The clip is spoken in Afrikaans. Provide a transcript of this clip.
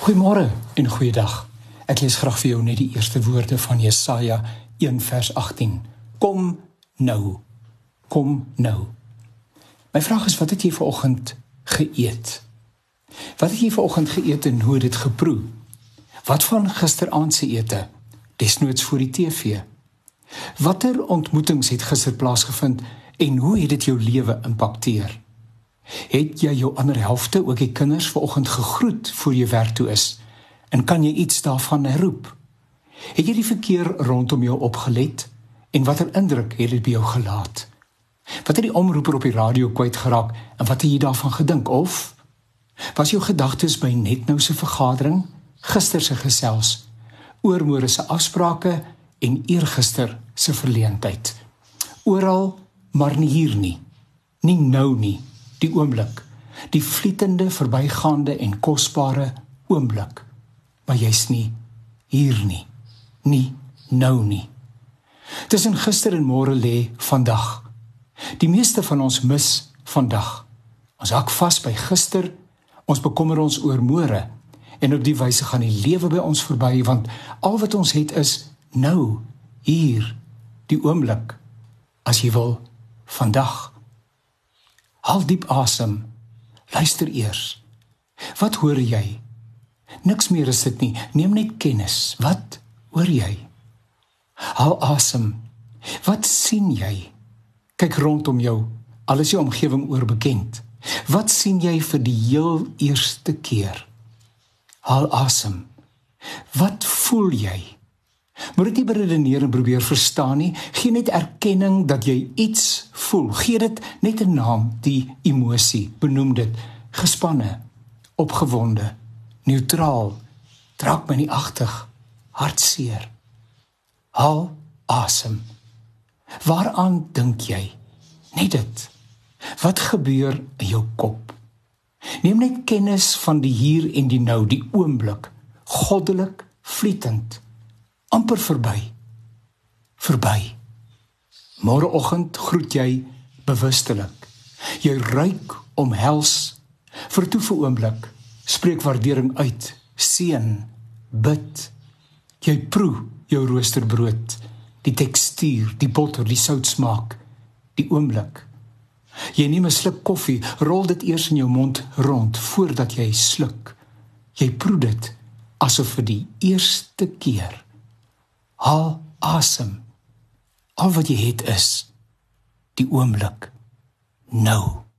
Goeiemôre en goeiedag. Ek lees graag vir jou net die eerste woorde van Jesaja 1 vers 18. Kom nou. Kom nou. My vraag is wat het jy vanoggend geëet? Wat het jy vanoggend geëet en hoe het dit geproe? Wat van gisteraand se ete? Desnoods voor die TV. Watter ontmoetings het gister plaasgevind en hoe het dit jou lewe impakteer? Het jy jou ander helfte, ook die kinders vanoggend gegroet voor jy werk toe is? En kan jy iets daarvan herroep? Het jy die verkeer rondom jou opgelet en watter indruk het dit by jou gelaat? Wat het die omroeper op die radio kwyt geraak en wat het jy daarvan gedink of was jou gedagtes by net nou se vergadering, gister se gesels, oormôre se afsprake en eergister se verleentheid? Oral, maar nie hier nie. Nie nou nie die oomblik, die vlietende verbygaande en kosbare oomblik. Maar jy's nie hier nie, nie nou nie. Tussen gister en môre lê vandag. Die meeste van ons mis vandag. Ons hak vas by gister, ons bekommer ons oor môre en op die wyse gaan die lewe by ons verby want al wat ons het is nou, hier, die oomblik. As jy wil, vandag Haal diep asem. Luister eers. Wat hoor jy? Niks meer is dit nie. Neem net kennis. Wat hoor jy? Haal asem. Wat sien jy? Kyk rondom jou. Alles jou omgewing oorbekend. Wat sien jy vir die heel eerste keer? Haal asem. Wat voel jy? Moet nie beredeneer en probeer verstaan nie. Geen net erkenning dat jy iets voel. Gee dit net 'n naam, die emosie. Benoem dit gespanne, opgewonde, neutraal, draak my nie agtig, hartseer. Haal asem. Waaraan dink jy? Net dit. Wat gebeur in jou kop? Neem net kennis van die hier en die nou, die oomblik, goddelik, vlietend amper verby. Verby. Môreoggend groet jy bewustelik. Jy ruik omhels vir 'n toefo oomblik. Spreek waardering uit. Seën, bid. Jy proe jou roosterbrood, die tekstuur, die botter, die soutsmaak, die oomblik. Jy neem 'n sluk koffie, rol dit eers in jou mond rond voordat jy sluk. Jy proe dit asof vir die eerste keer Haal asem. Al wat jy het is die oomblik nou.